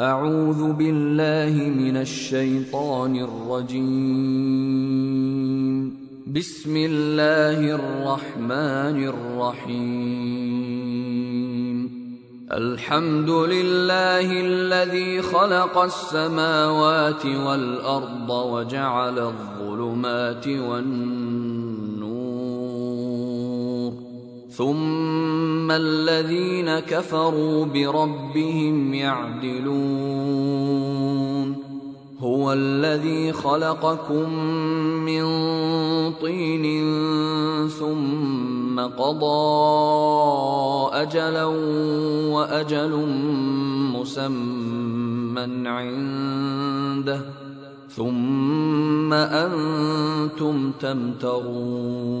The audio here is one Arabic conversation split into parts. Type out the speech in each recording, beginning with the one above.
أعوذ بالله من الشيطان الرجيم. بسم الله الرحمن الرحيم. الحمد لله الذي خلق السماوات والأرض وجعل الظلمات والنور ثم الذين كفروا بربهم يعدلون هو الذي خلقكم من طين ثم قضى اجلا واجل مسمى عنده ثم أنتم تمترون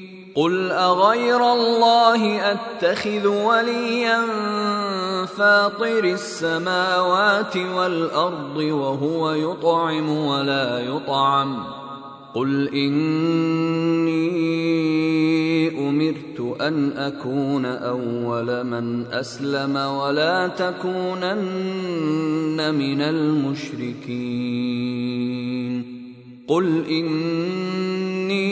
قل اغير الله اتخذ وليا فاطر السماوات والارض وهو يطعم ولا يطعم قل اني امرت ان اكون اول من اسلم ولا تكونن من المشركين قل اني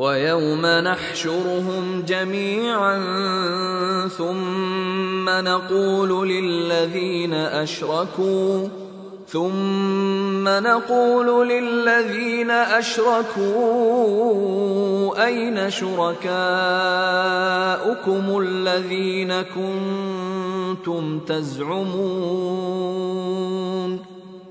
ويوم نحشرهم جميعا ثم نقول للذين أشركوا ثم نقول للذين أشركوا أين شركاؤكم الذين كنتم تزعمون؟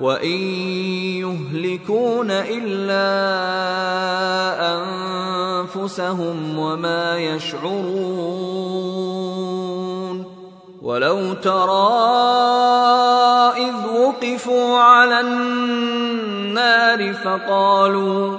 وان يهلكون الا انفسهم وما يشعرون ولو ترى اذ وقفوا على النار فقالوا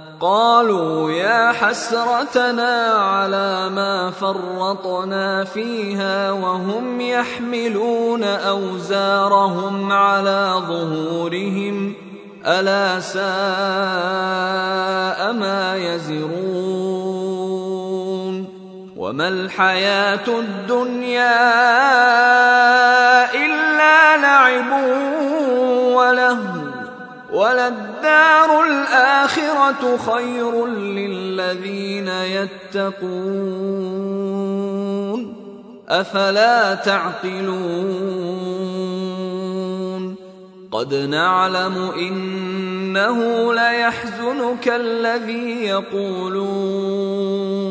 قالوا يا حسرتنا على ما فرطنا فيها وهم يحملون أوزارهم على ظهورهم ألا ساء ما يزرون وما الحياة الدنيا إلا لعب ولهو وللدار الآخرة خير للذين يتقون. أفلا تعقلون. قد نعلم إنه ليحزنك الذي يقولون.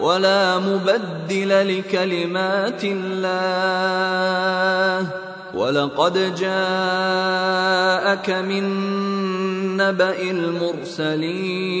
ولا مبدل لكلمات الله. ولقد جاءك من نبأ المرسلين.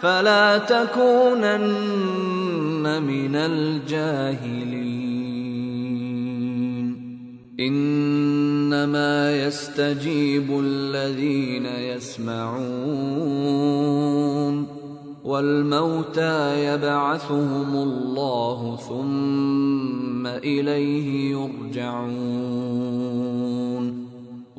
فلا تكونن من الجاهلين. إنما يستجيب الذين يسمعون. والموتى يبعثهم الله ثم إليه يرجعون.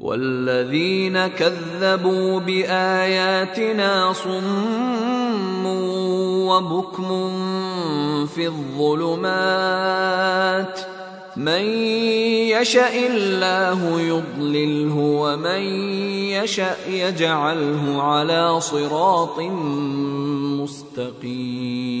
والذين كذبوا بآياتنا صم وبكم في الظلمات من يشاء الله يضلله ومن يشاء يجعله على صراط مستقيم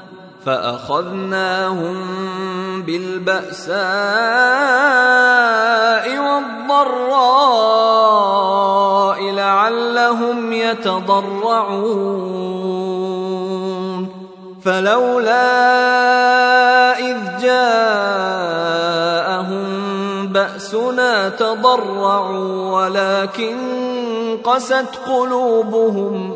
فأخذناهم بالبأساء والضراء لعلهم يتضرعون. فلولا إذ جاءهم بأسنا تضرعوا ولكن قست قلوبهم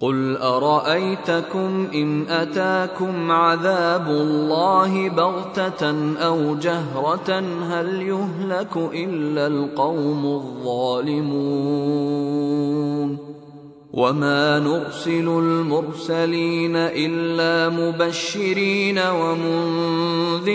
قل ارايتكم ان اتاكم عذاب الله بغته أو جهره هل يهلك الا القوم الظالمون وما نرسل المرسلين الا مبشرين ومنذرين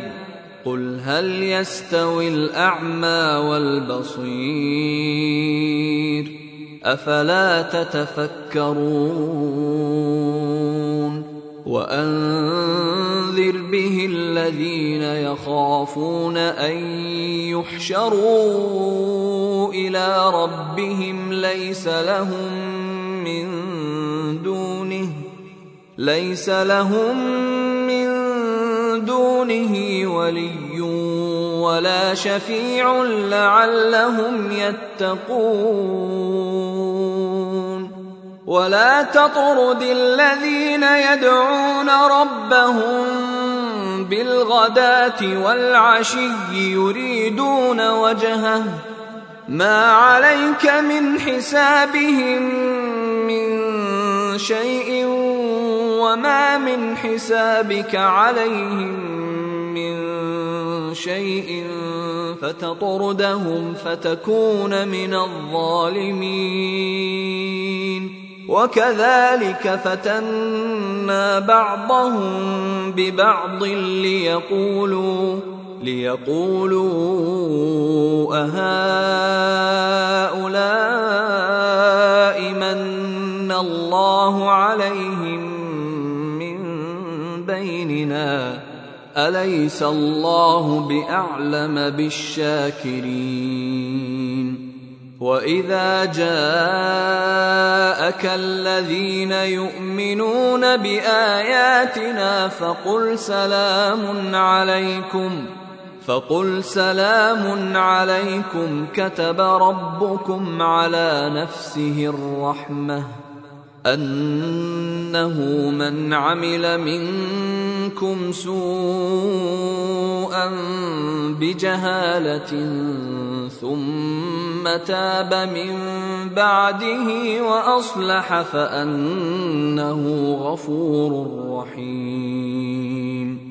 قل هل يستوي الأعمى والبصير أفلا تتفكرون وأنذر به الذين يخافون أن يحشروا إلى ربهم ليس لهم من دونه ليس لهم من دونه ولي ولا شفيع لعلهم يتقون. ولا تطرد الذين يدعون ربهم بالغداة والعشي يريدون وجهه. ما عليك من حسابهم من شيء وما من حسابك عليهم من شيء فتطردهم فتكون من الظالمين. وكذلك فتنا بعضهم ببعض ليقولوا ليقولوا أهؤلاء من الله عليهم من بيننا؟ أليس الله بأعلم بالشاكرين؟ وإذا جاءك الذين يؤمنون بآياتنا فقل سلام عليكم. فقل سلام عليكم كتب ربكم على نفسه الرحمة أنه من عمل منكم سوءا بجهالة ثم تاب من بعده وأصلح فأنه غفور رحيم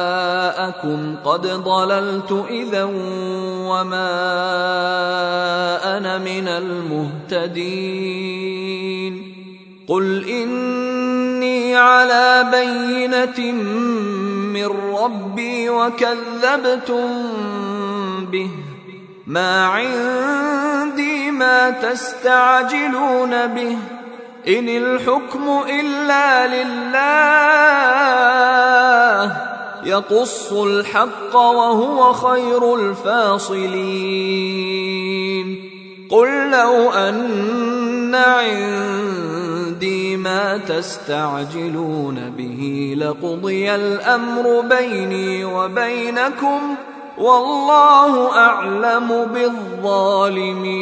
قد ضللت إذا وما أنا من المهتدين. قل إني على بينة من ربي وكذبتم به. ما عندي ما تستعجلون به. إن الحكم إلا لله. يقص الحق وهو خير الفاصلين. قل لو أن عندي ما تستعجلون به لقضي الأمر بيني وبينكم والله أعلم بالظالمين.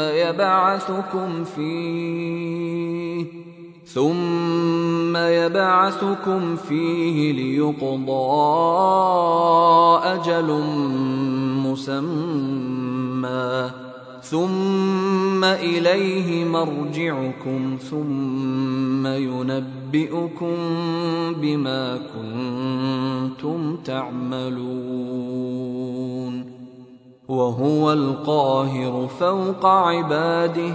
يبعثكم فيه ثم يبعثكم فيه ليقضى أجل مسمى ثم إليه مرجعكم ثم ينبئكم بما كنتم تعملون. وهو القاهر فوق عباده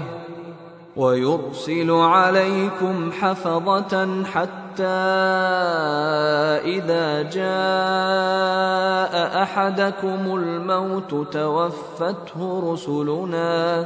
ويرسل عليكم حفظة حتى إذا جاء أحدكم الموت توفته رسلنا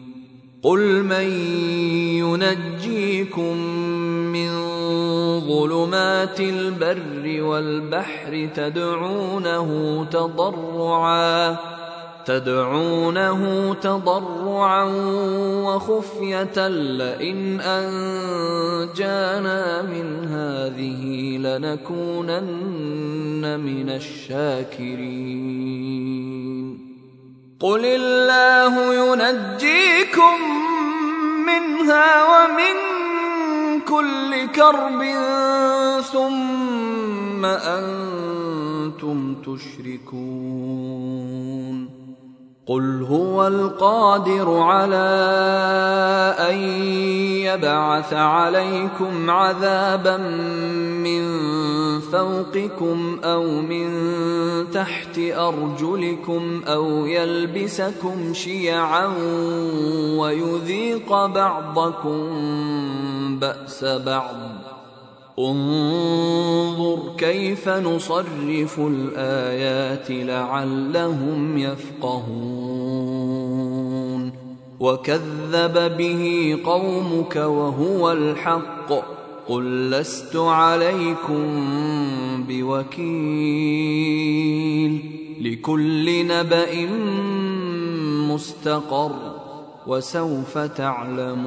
قل من ينجيكم من ظلمات البر والبحر تدعونه تضرعا تدعونه تضرعا وخفية لئن أنجانا من هذه لنكونن من الشاكرين قل الله ينجيكم منها ومن كل كرب ثم أنتم تشركون قل هو القادر على ان يبعث عليكم عذابا من فوقكم أو من تحت أرجلكم أو يلبسكم شيعا ويذيق بعضكم بأس بعض. انظر كيف نصرف الآيات لعلهم يفقهون. وكذب به قومك وهو الحق. قل لست عليكم بوكيل لكل نبأ مستقر وسوف تعلمون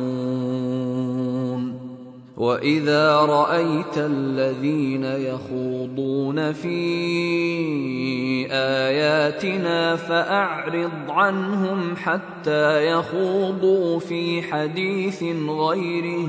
وإذا رأيت الذين يخوضون في آياتنا فأعرض عنهم حتى يخوضوا في حديث غيره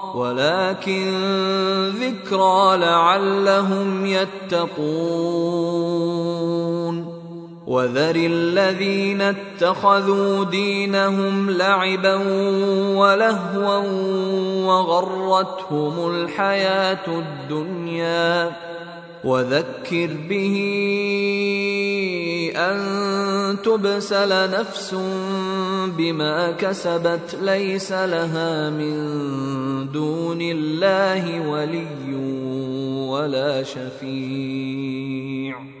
ولكن ذكرى لعلهم يتقون. وذر الذين اتخذوا دينهم لعبا ولهوا وغرتهم الحياة الدنيا. وذكر به أن تبسل نفس بما كسبت ليس لها من دون الله ولي ولا شفيع.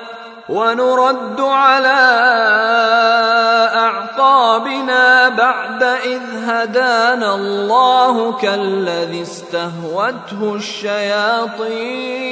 ونرد على أعقابنا بعد إذ هدانا الله كالذي استهوته الشياطين.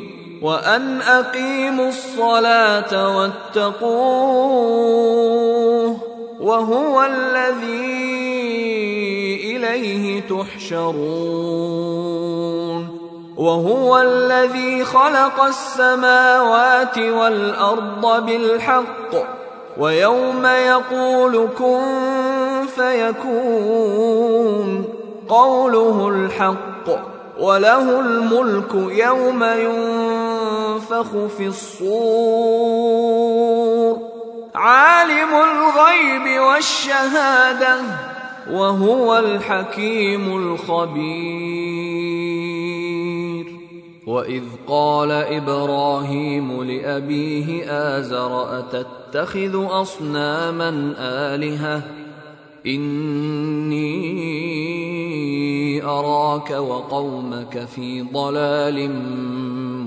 وان اقيموا الصلاه واتقوه وهو الذي اليه تحشرون وهو الذي خلق السماوات والارض بالحق ويوم يقول كن فيكون قوله الحق وله الملك يوم ينفخ في الصور. عالم الغيب والشهادة وهو الحكيم الخبير. وإذ قال إبراهيم لأبيه آزر أتتخذ أصناما آلهة؟ إني أراك وقومك في ضلال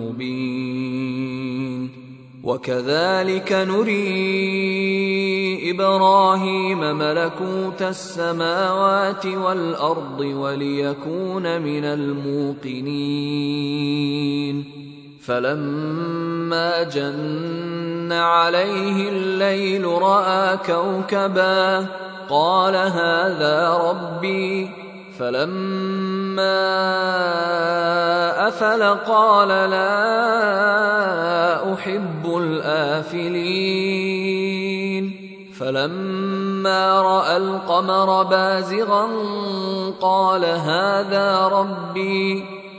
مبين. وكذلك نري إبراهيم ملكوت السماوات والأرض وليكون من الموقنين. فلما جن عليه الليل رأى كوكبا قال هذا ربي فلما أفل قال لا أحب الآفلين. فلما رأى القمر بازغا قال هذا ربي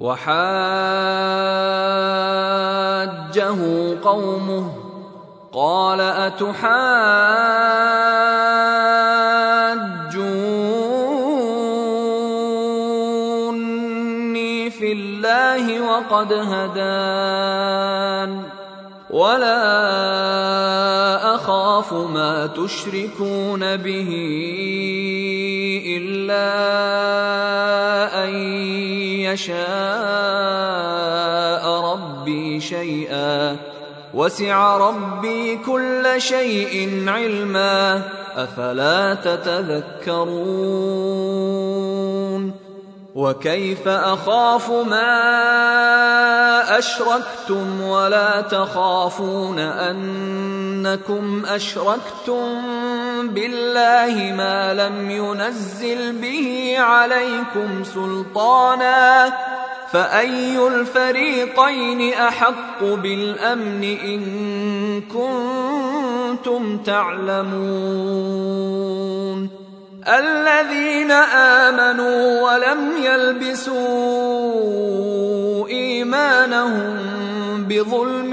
وحاجه قومه قال أتحاجوني في الله وقد هدان ولا أخاف ما تشركون به إلا يشاء ربي شيئا وسع ربي كل شيء علما افلا تتذكرون وكيف اخاف ما اشركتم ولا تخافون انكم اشركتم بالله ما لم ينزل به عليكم سلطانا فأي الفريقين أحق بالأمن إن كنتم تعلمون؟ الذين آمنوا ولم يلبسوا إيمانهم بظلم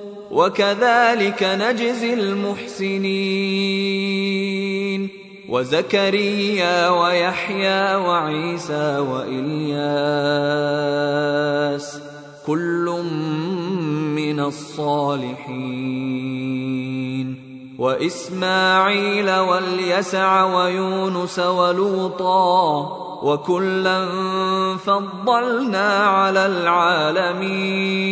وكذلك نجزي المحسنين. وزكريا ويحيى وعيسى وإلياس كل من الصالحين. وإسماعيل واليسع ويونس ولوطا وكلا فضلنا على العالمين.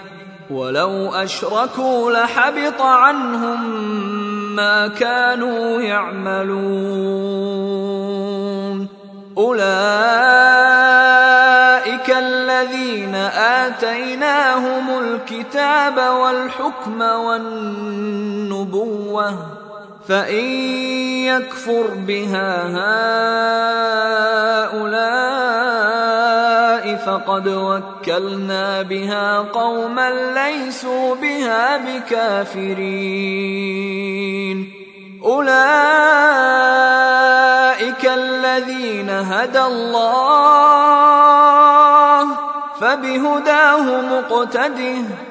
ولو أشركوا لحبط عنهم ما كانوا يعملون. أولئك الذين آتيناهم الكتاب والحكم والنبوة فان يكفر بها هؤلاء فقد وكلنا بها قوما ليسوا بها بكافرين اولئك الذين هدى الله فبهداه مقتده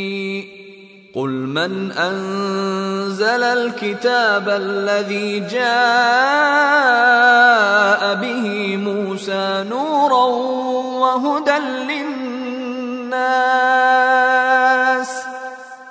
قل من انزل الكتاب الذي جاء به موسى نورا وهدى للناس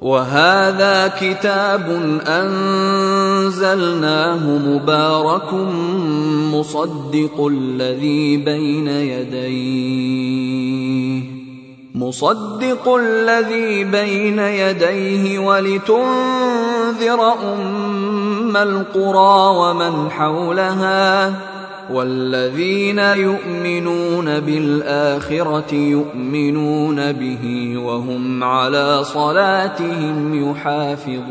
وهذا كتاب أنزلناه مبارك مصدق الذي بين يديه مصدق الذي بين يديه ولتنذر أم القرى ومن حولها. والذين يؤمنون بالآخرة يؤمنون به وهم على صلاتهم يحافظون.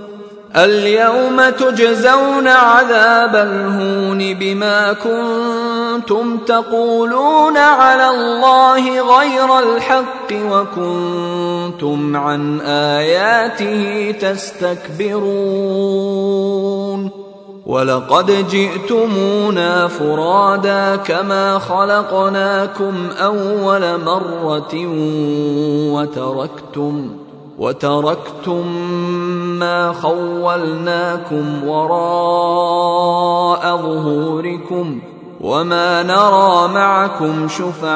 اليوم تجزون عذاب الهون بما كنتم تقولون على الله غير الحق وكنتم عن آياته تستكبرون ولقد جئتمونا فرادا كما خلقناكم أول مرة وتركتم وتركتم ما خولناكم وراء ظهوركم وما نرى معكم شفعاءكم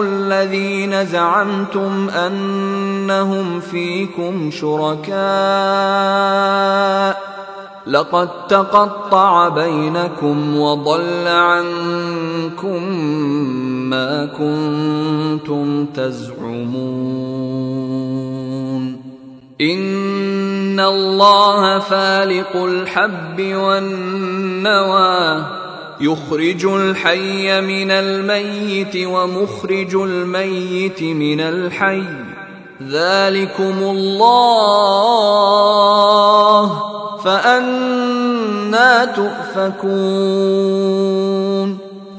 الذين زعمتم أنهم فيكم شركاء لقد تقطع بينكم وضل عنكم ما كنتم تزعمون. إن الله فالق الحب والنوى يخرج الحي من الميت ومخرج الميت من الحي. ذلكم الله فأنا تؤفكون.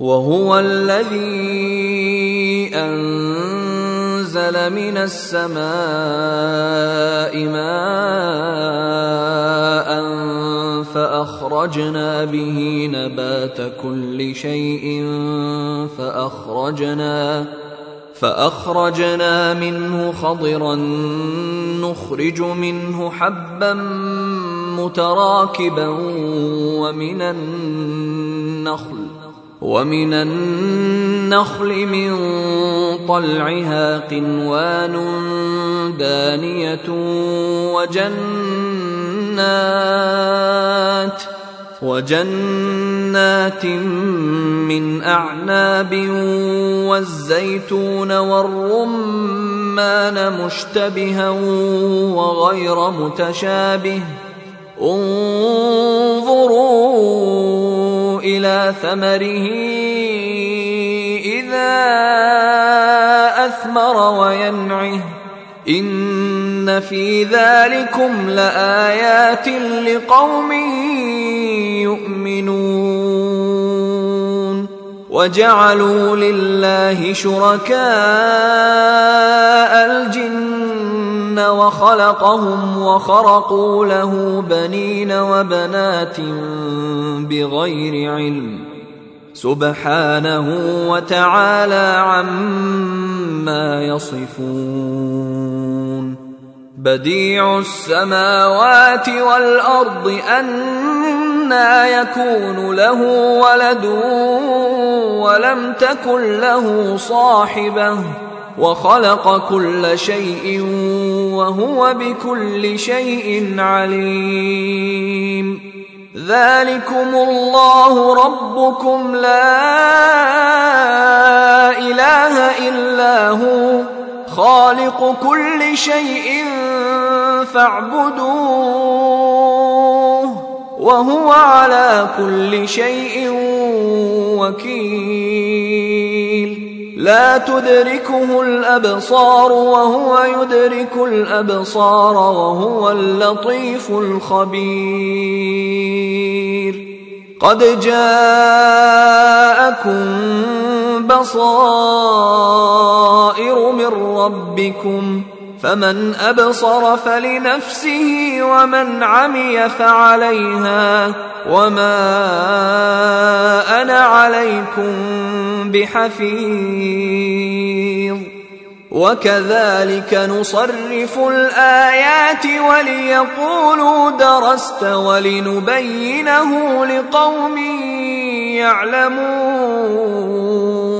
وهو الذي أنزل من السماء ماء فأخرجنا به نبات كل شيء فأخرجنا فأخرجنا منه خضرا نخرج منه حبا متراكبا ومن النخل ومن النخل من طلعها قنوان دانية وجنات وجنات من أعناب والزيتون والرمان مشتبها وغير متشابه. انظروا إلى ثمره إذا أثمر وينعه. إن في ذلكم لآيات لقوم يؤمنون. وجعلوا لله شركاء الجن وخلقهم وخرقوا له بنين وبنات بغير علم سبحانه وتعالى عما يصفون بديع السماوات والارض أنا يكون له ولد ولم تكن له صاحبه وخلق كل شيء وهو بكل شيء عليم. ذلكم الله ربكم لا إله إلا هو. خالق كل شيء فاعبدوه وهو على كل شيء وكيل. لا تدركه الأبصار وهو يدرك الأبصار وهو اللطيف الخبير. قد جاءكم بصائر من ربكم فمن أبصر فلنفسه ومن عمي فعليها وما أنا عليكم بحفيظ. وكذلك نصرف الآيات وليقولوا درست ولنبينه لقوم يعلمون.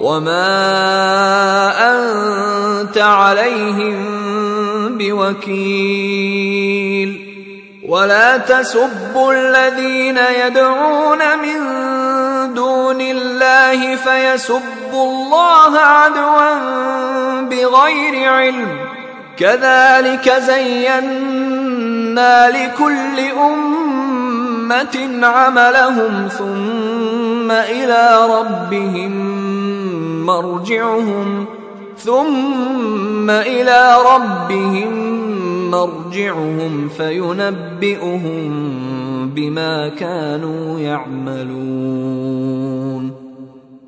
وما انت عليهم بوكيل ولا تسبوا الذين يدعون من دون الله فيسبوا الله عدوا بغير علم كذلك زينا لكل امه عملهم ثم إلى ربهم مرجعهم ثم إلى ربهم مرجعهم فينبئهم بما كانوا يعملون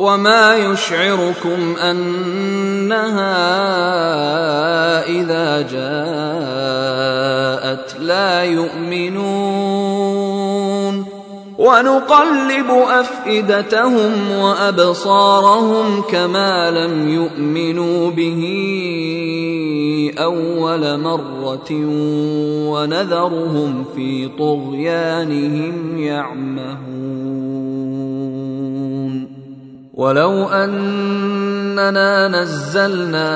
وما يشعركم أنها إذا جاءت لا يؤمنون. ونقلب أفئدتهم وأبصارهم كما لم يؤمنوا به أول مرة ونذرهم في طغيانهم يعمهون. ولو أننا نزلنا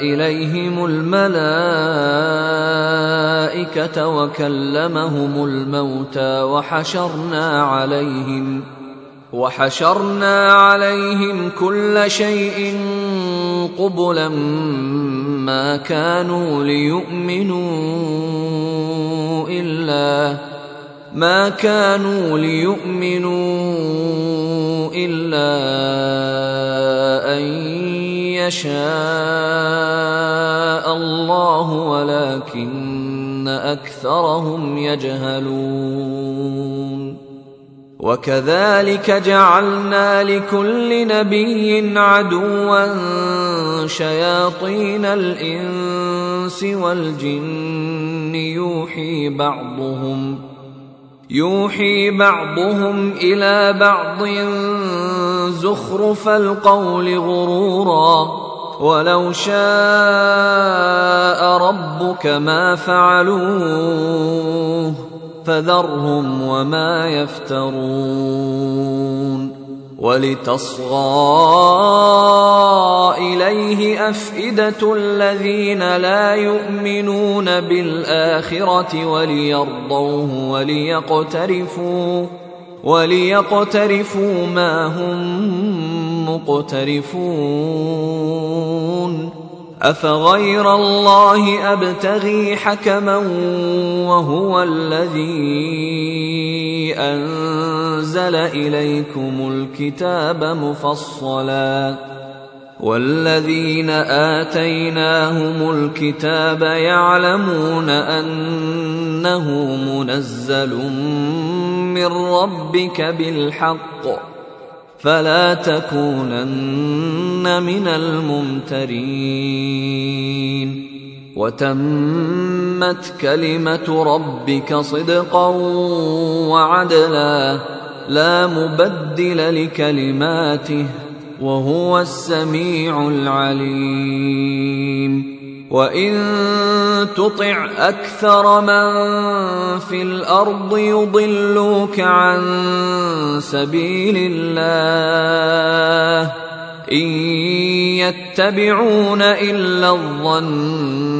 إليهم الملائكة وكلمهم الموتى وحشرنا عليهم وحشرنا عليهم كل شيء قبلا ما كانوا ليؤمنوا إلا ما كانوا ليؤمنوا إلا أن يشاء الله ولكن أكثرهم يجهلون. وكذلك جعلنا لكل نبي عدوا شياطين الإنس والجن يوحي بعضهم. يوحي بعضهم إلى بعض زخرف القول غرورا ولو شاء ربك ما فعلوه فذرهم وما يفترون ولتصغى إليه أفئدة الذين لا يؤمنون بالآخرة وليرضوه وليقترفوا وليقترفوا ما هم مقترفون أفغير الله أبتغي حكما وهو الذي أنزل إليكم الكتاب مفصلا. والذين آتيناهم الكتاب يعلمون أنه منزل من ربك بالحق. فلا تكونن من الممترين. وتمت كلمة ربك صدقا وعدلا لا مبدل لكلماته وهو السميع العليم. وإن تطع أكثر من في الأرض يضلوك عن سبيل الله. إن يتبعون إلا الظن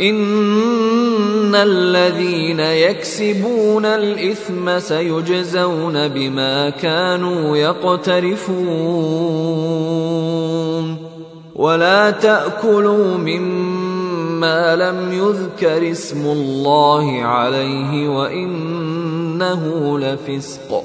ان الذين يكسبون الاثم سيجزون بما كانوا يقترفون ولا تاكلوا مما لم يذكر اسم الله عليه وانه لفسق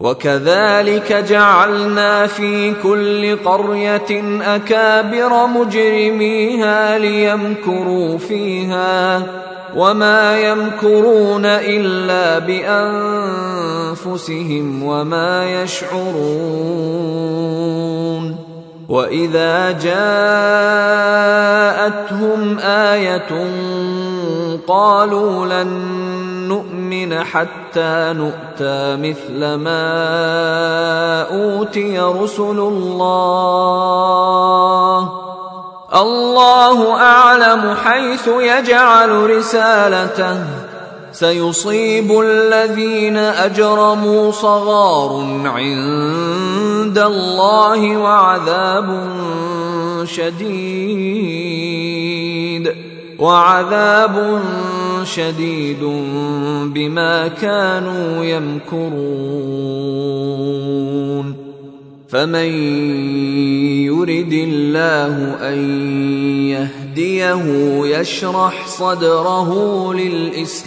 وكذلك جعلنا في كل قرية أكابر مجرميها ليمكروا فيها وما يمكرون إلا بأنفسهم وما يشعرون واذا جاءتهم إيه قالوا لن نؤمن حتى نؤتى مثل ما اوتي رسل الله الله اعلم حيث يجعل رسالته سيصيب الذين اجرموا صغار عند الله وعذاب شديد. وعذاب شديد بما كانوا يمكرون. فمن يرد الله أن يهديه يشرح صدره للإسلام.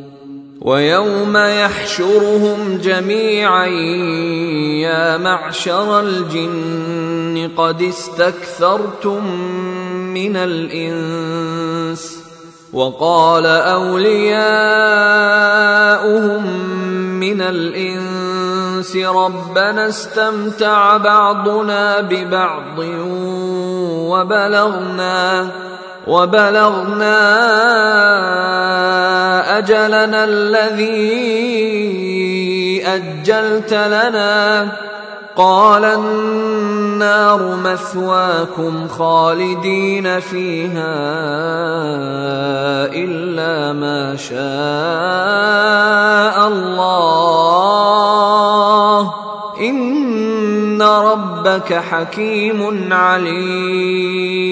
ويوم يحشرهم جميعا يا معشر الجن قد استكثرتم من الإنس وقال أولياؤهم من الإنس ربنا استمتع بعضنا ببعض وبلغنا وبلغنا أجلنا الذي أجلت لنا. قال النار مثواكم خالدين فيها إلا ما شاء الله. إن ربك حكيم عليم.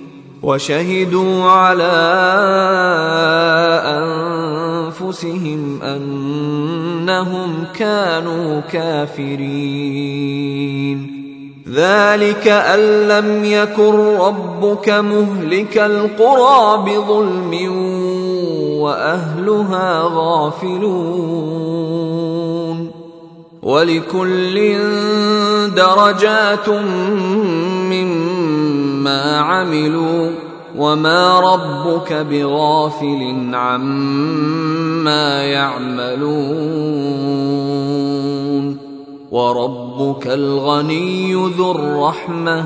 وشهدوا على أنفسهم أنهم كانوا كافرين. ذلك أن لم يكن ربك مهلك القرى بظلم وأهلها غافلون. ولكل درجات مما عملوا وما ربك بغافل عما يعملون. وربك الغني ذو الرحمة.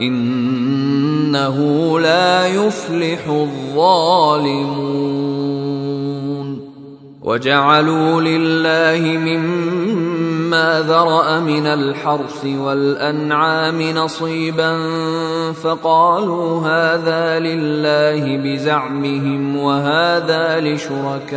إنه لا يفلح الظالمون. وجعلوا لله مما ذرأ من الحرث والأنعام نصيبا فقالوا هذا لله بزعمهم وهذا لشركائنا.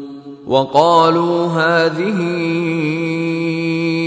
وقالوا هذه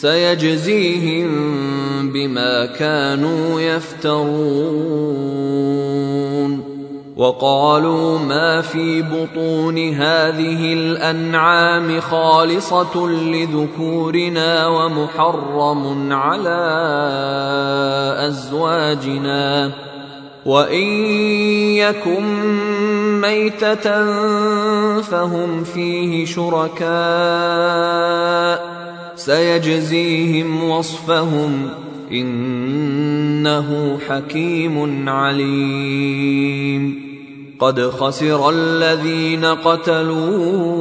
سيجزيهم بما كانوا يفترون. وقالوا ما في بطون هذه الأنعام خالصة لذكورنا ومحرم على أزواجنا. وإن يكن ميتة فهم فيه شركاء. سيجزيهم وصفهم إنه حكيم عليم. قد خسر الذين قتلوا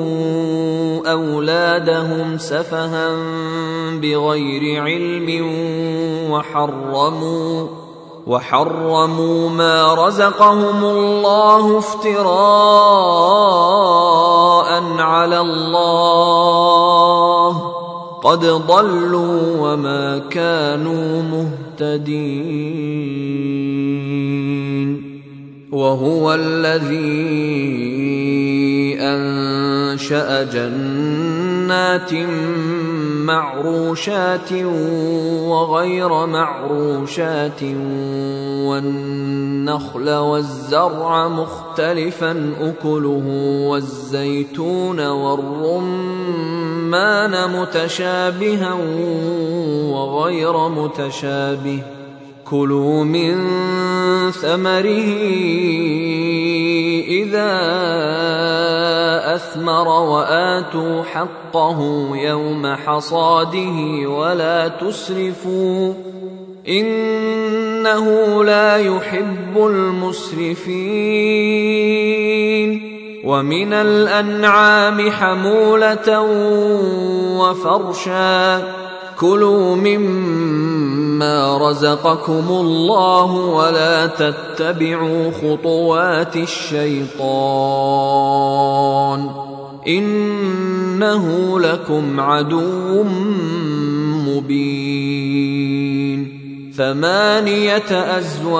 أولادهم سفها بغير علم وحرموا وحرموا ما رزقهم الله افتراء على الله. قد ضلوا وما كانوا مهتدين وهو الذي أنشأ جنات معروشات وغير معروشات والنخل والزرع مختلفا أكله والزيتون والرمان متشابها وغير متشابه. كلوا من ثمره إذا أثمر وآتوا حقه يوم حصاده ولا تسرفوا. إنه لا يحب المسرفين. ومن الأنعام حمولة وفرشا. كلوا مما رزقكم الله ولا تتبعوا خطوات الشيطان. إنه لكم عدو مبين. ثمانية أزواج.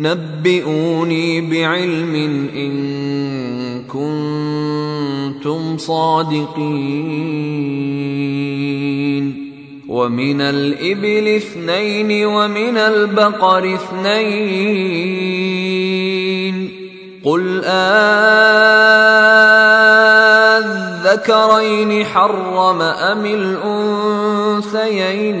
نبئوني بعلم إن كنتم صادقين. ومن الإبل اثنين ومن البقر اثنين. قل آذكرين حرم أم الأنثيين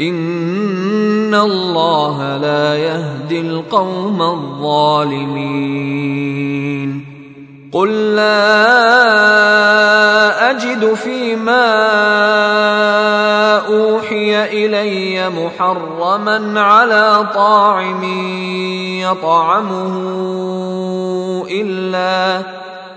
إن الله لا يهدي القوم الظالمين. قل لا اجد فيما اوحي الي محرما على طاعم يطعمه الا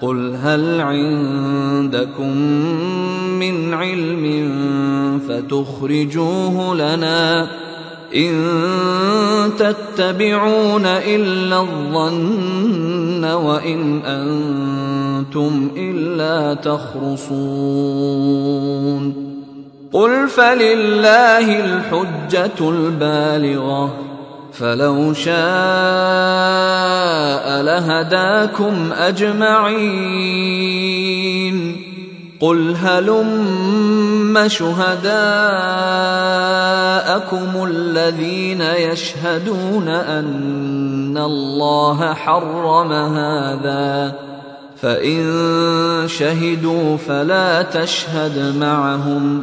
قل هل عندكم من علم فتخرجوه لنا ان تتبعون الا الظن وان أنتم الا تخرصون قل فلله الحجه البالغه فلو شاء لهداكم أجمعين. قل هلم شهداءكم الذين يشهدون أن الله حرم هذا. فإن شهدوا فلا تشهد معهم.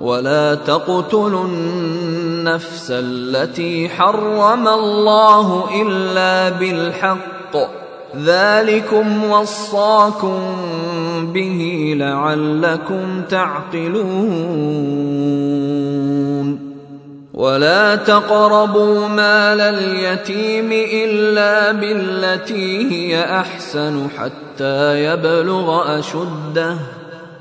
ولا تقتلوا النفس التي حرم الله إلا بالحق. ذلكم وصاكم به لعلكم تعقلون. ولا تقربوا مال اليتيم إلا بالتي هي أحسن حتى يبلغ أشده.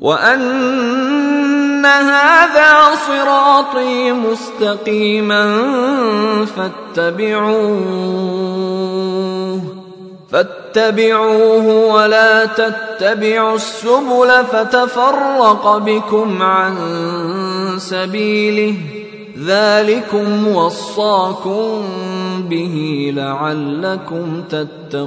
وان هذا صراطي مستقيما فاتبعوه فاتبعوه ولا تتبعوا السبل فتفرق بكم عن سبيله ذلكم وصاكم به لعلكم تتقون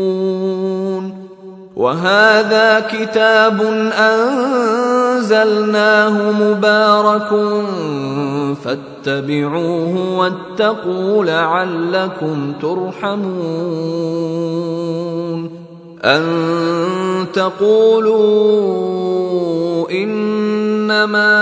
وهذا كتاب أنزلناه مبارك فاتبعوه واتقوا لعلكم ترحمون. أن تقولوا إنما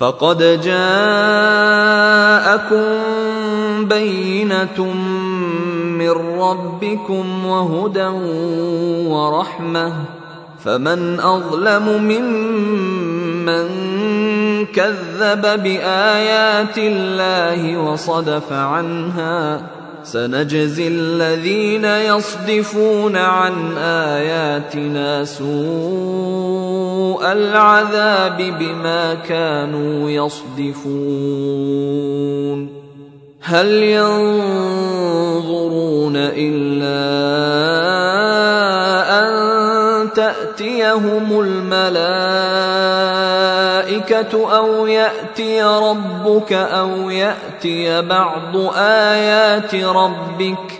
فقد جاءكم بينة من ربكم وهدى ورحمة. فمن أظلم ممن كذب بآيات الله وصدف عنها سنجزي الذين يصدفون عن آياتنا سوء العذاب بما كانوا يصدفون. هل ينظرون إلا أن تأتيهم الملائكة أو يأتي ربك أو يأتي بعض آيات ربك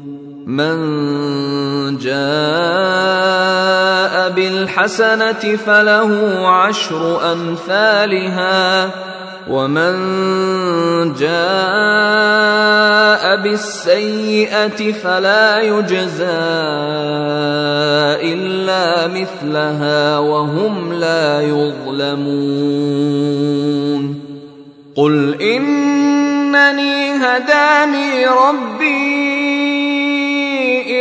من جاء بالحسنة فله عشر أمثالها ومن جاء بالسيئة فلا يجزى إلا مثلها وهم لا يظلمون. قل إنني هداني ربي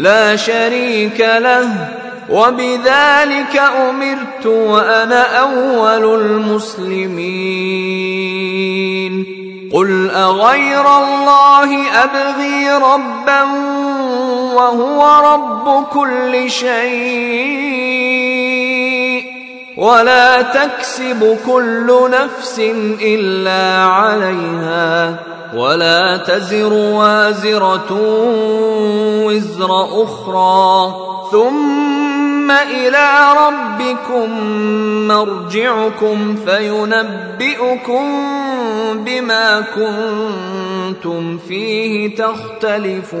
لا شريك له وبذلك أمرت وأنا أول المسلمين. قل أغير الله أبغي ربا وهو رب كل شيء ولا تكسب كل نفس إلا عليها. ولا تزر وازرة وزر أخرى. ثم إلى ربكم مرجعكم فينبئكم بما كنتم فيه تختلفون.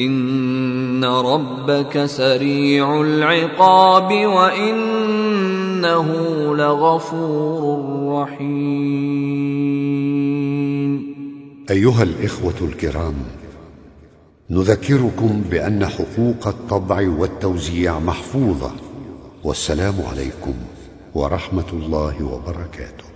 ان ربك سريع العقاب وانه لغفور رحيم. أيها الإخوة الكرام نذكركم بأن حقوق الطبع والتوزيع محفوظة. والسلام عليكم ورحمة الله وبركاته.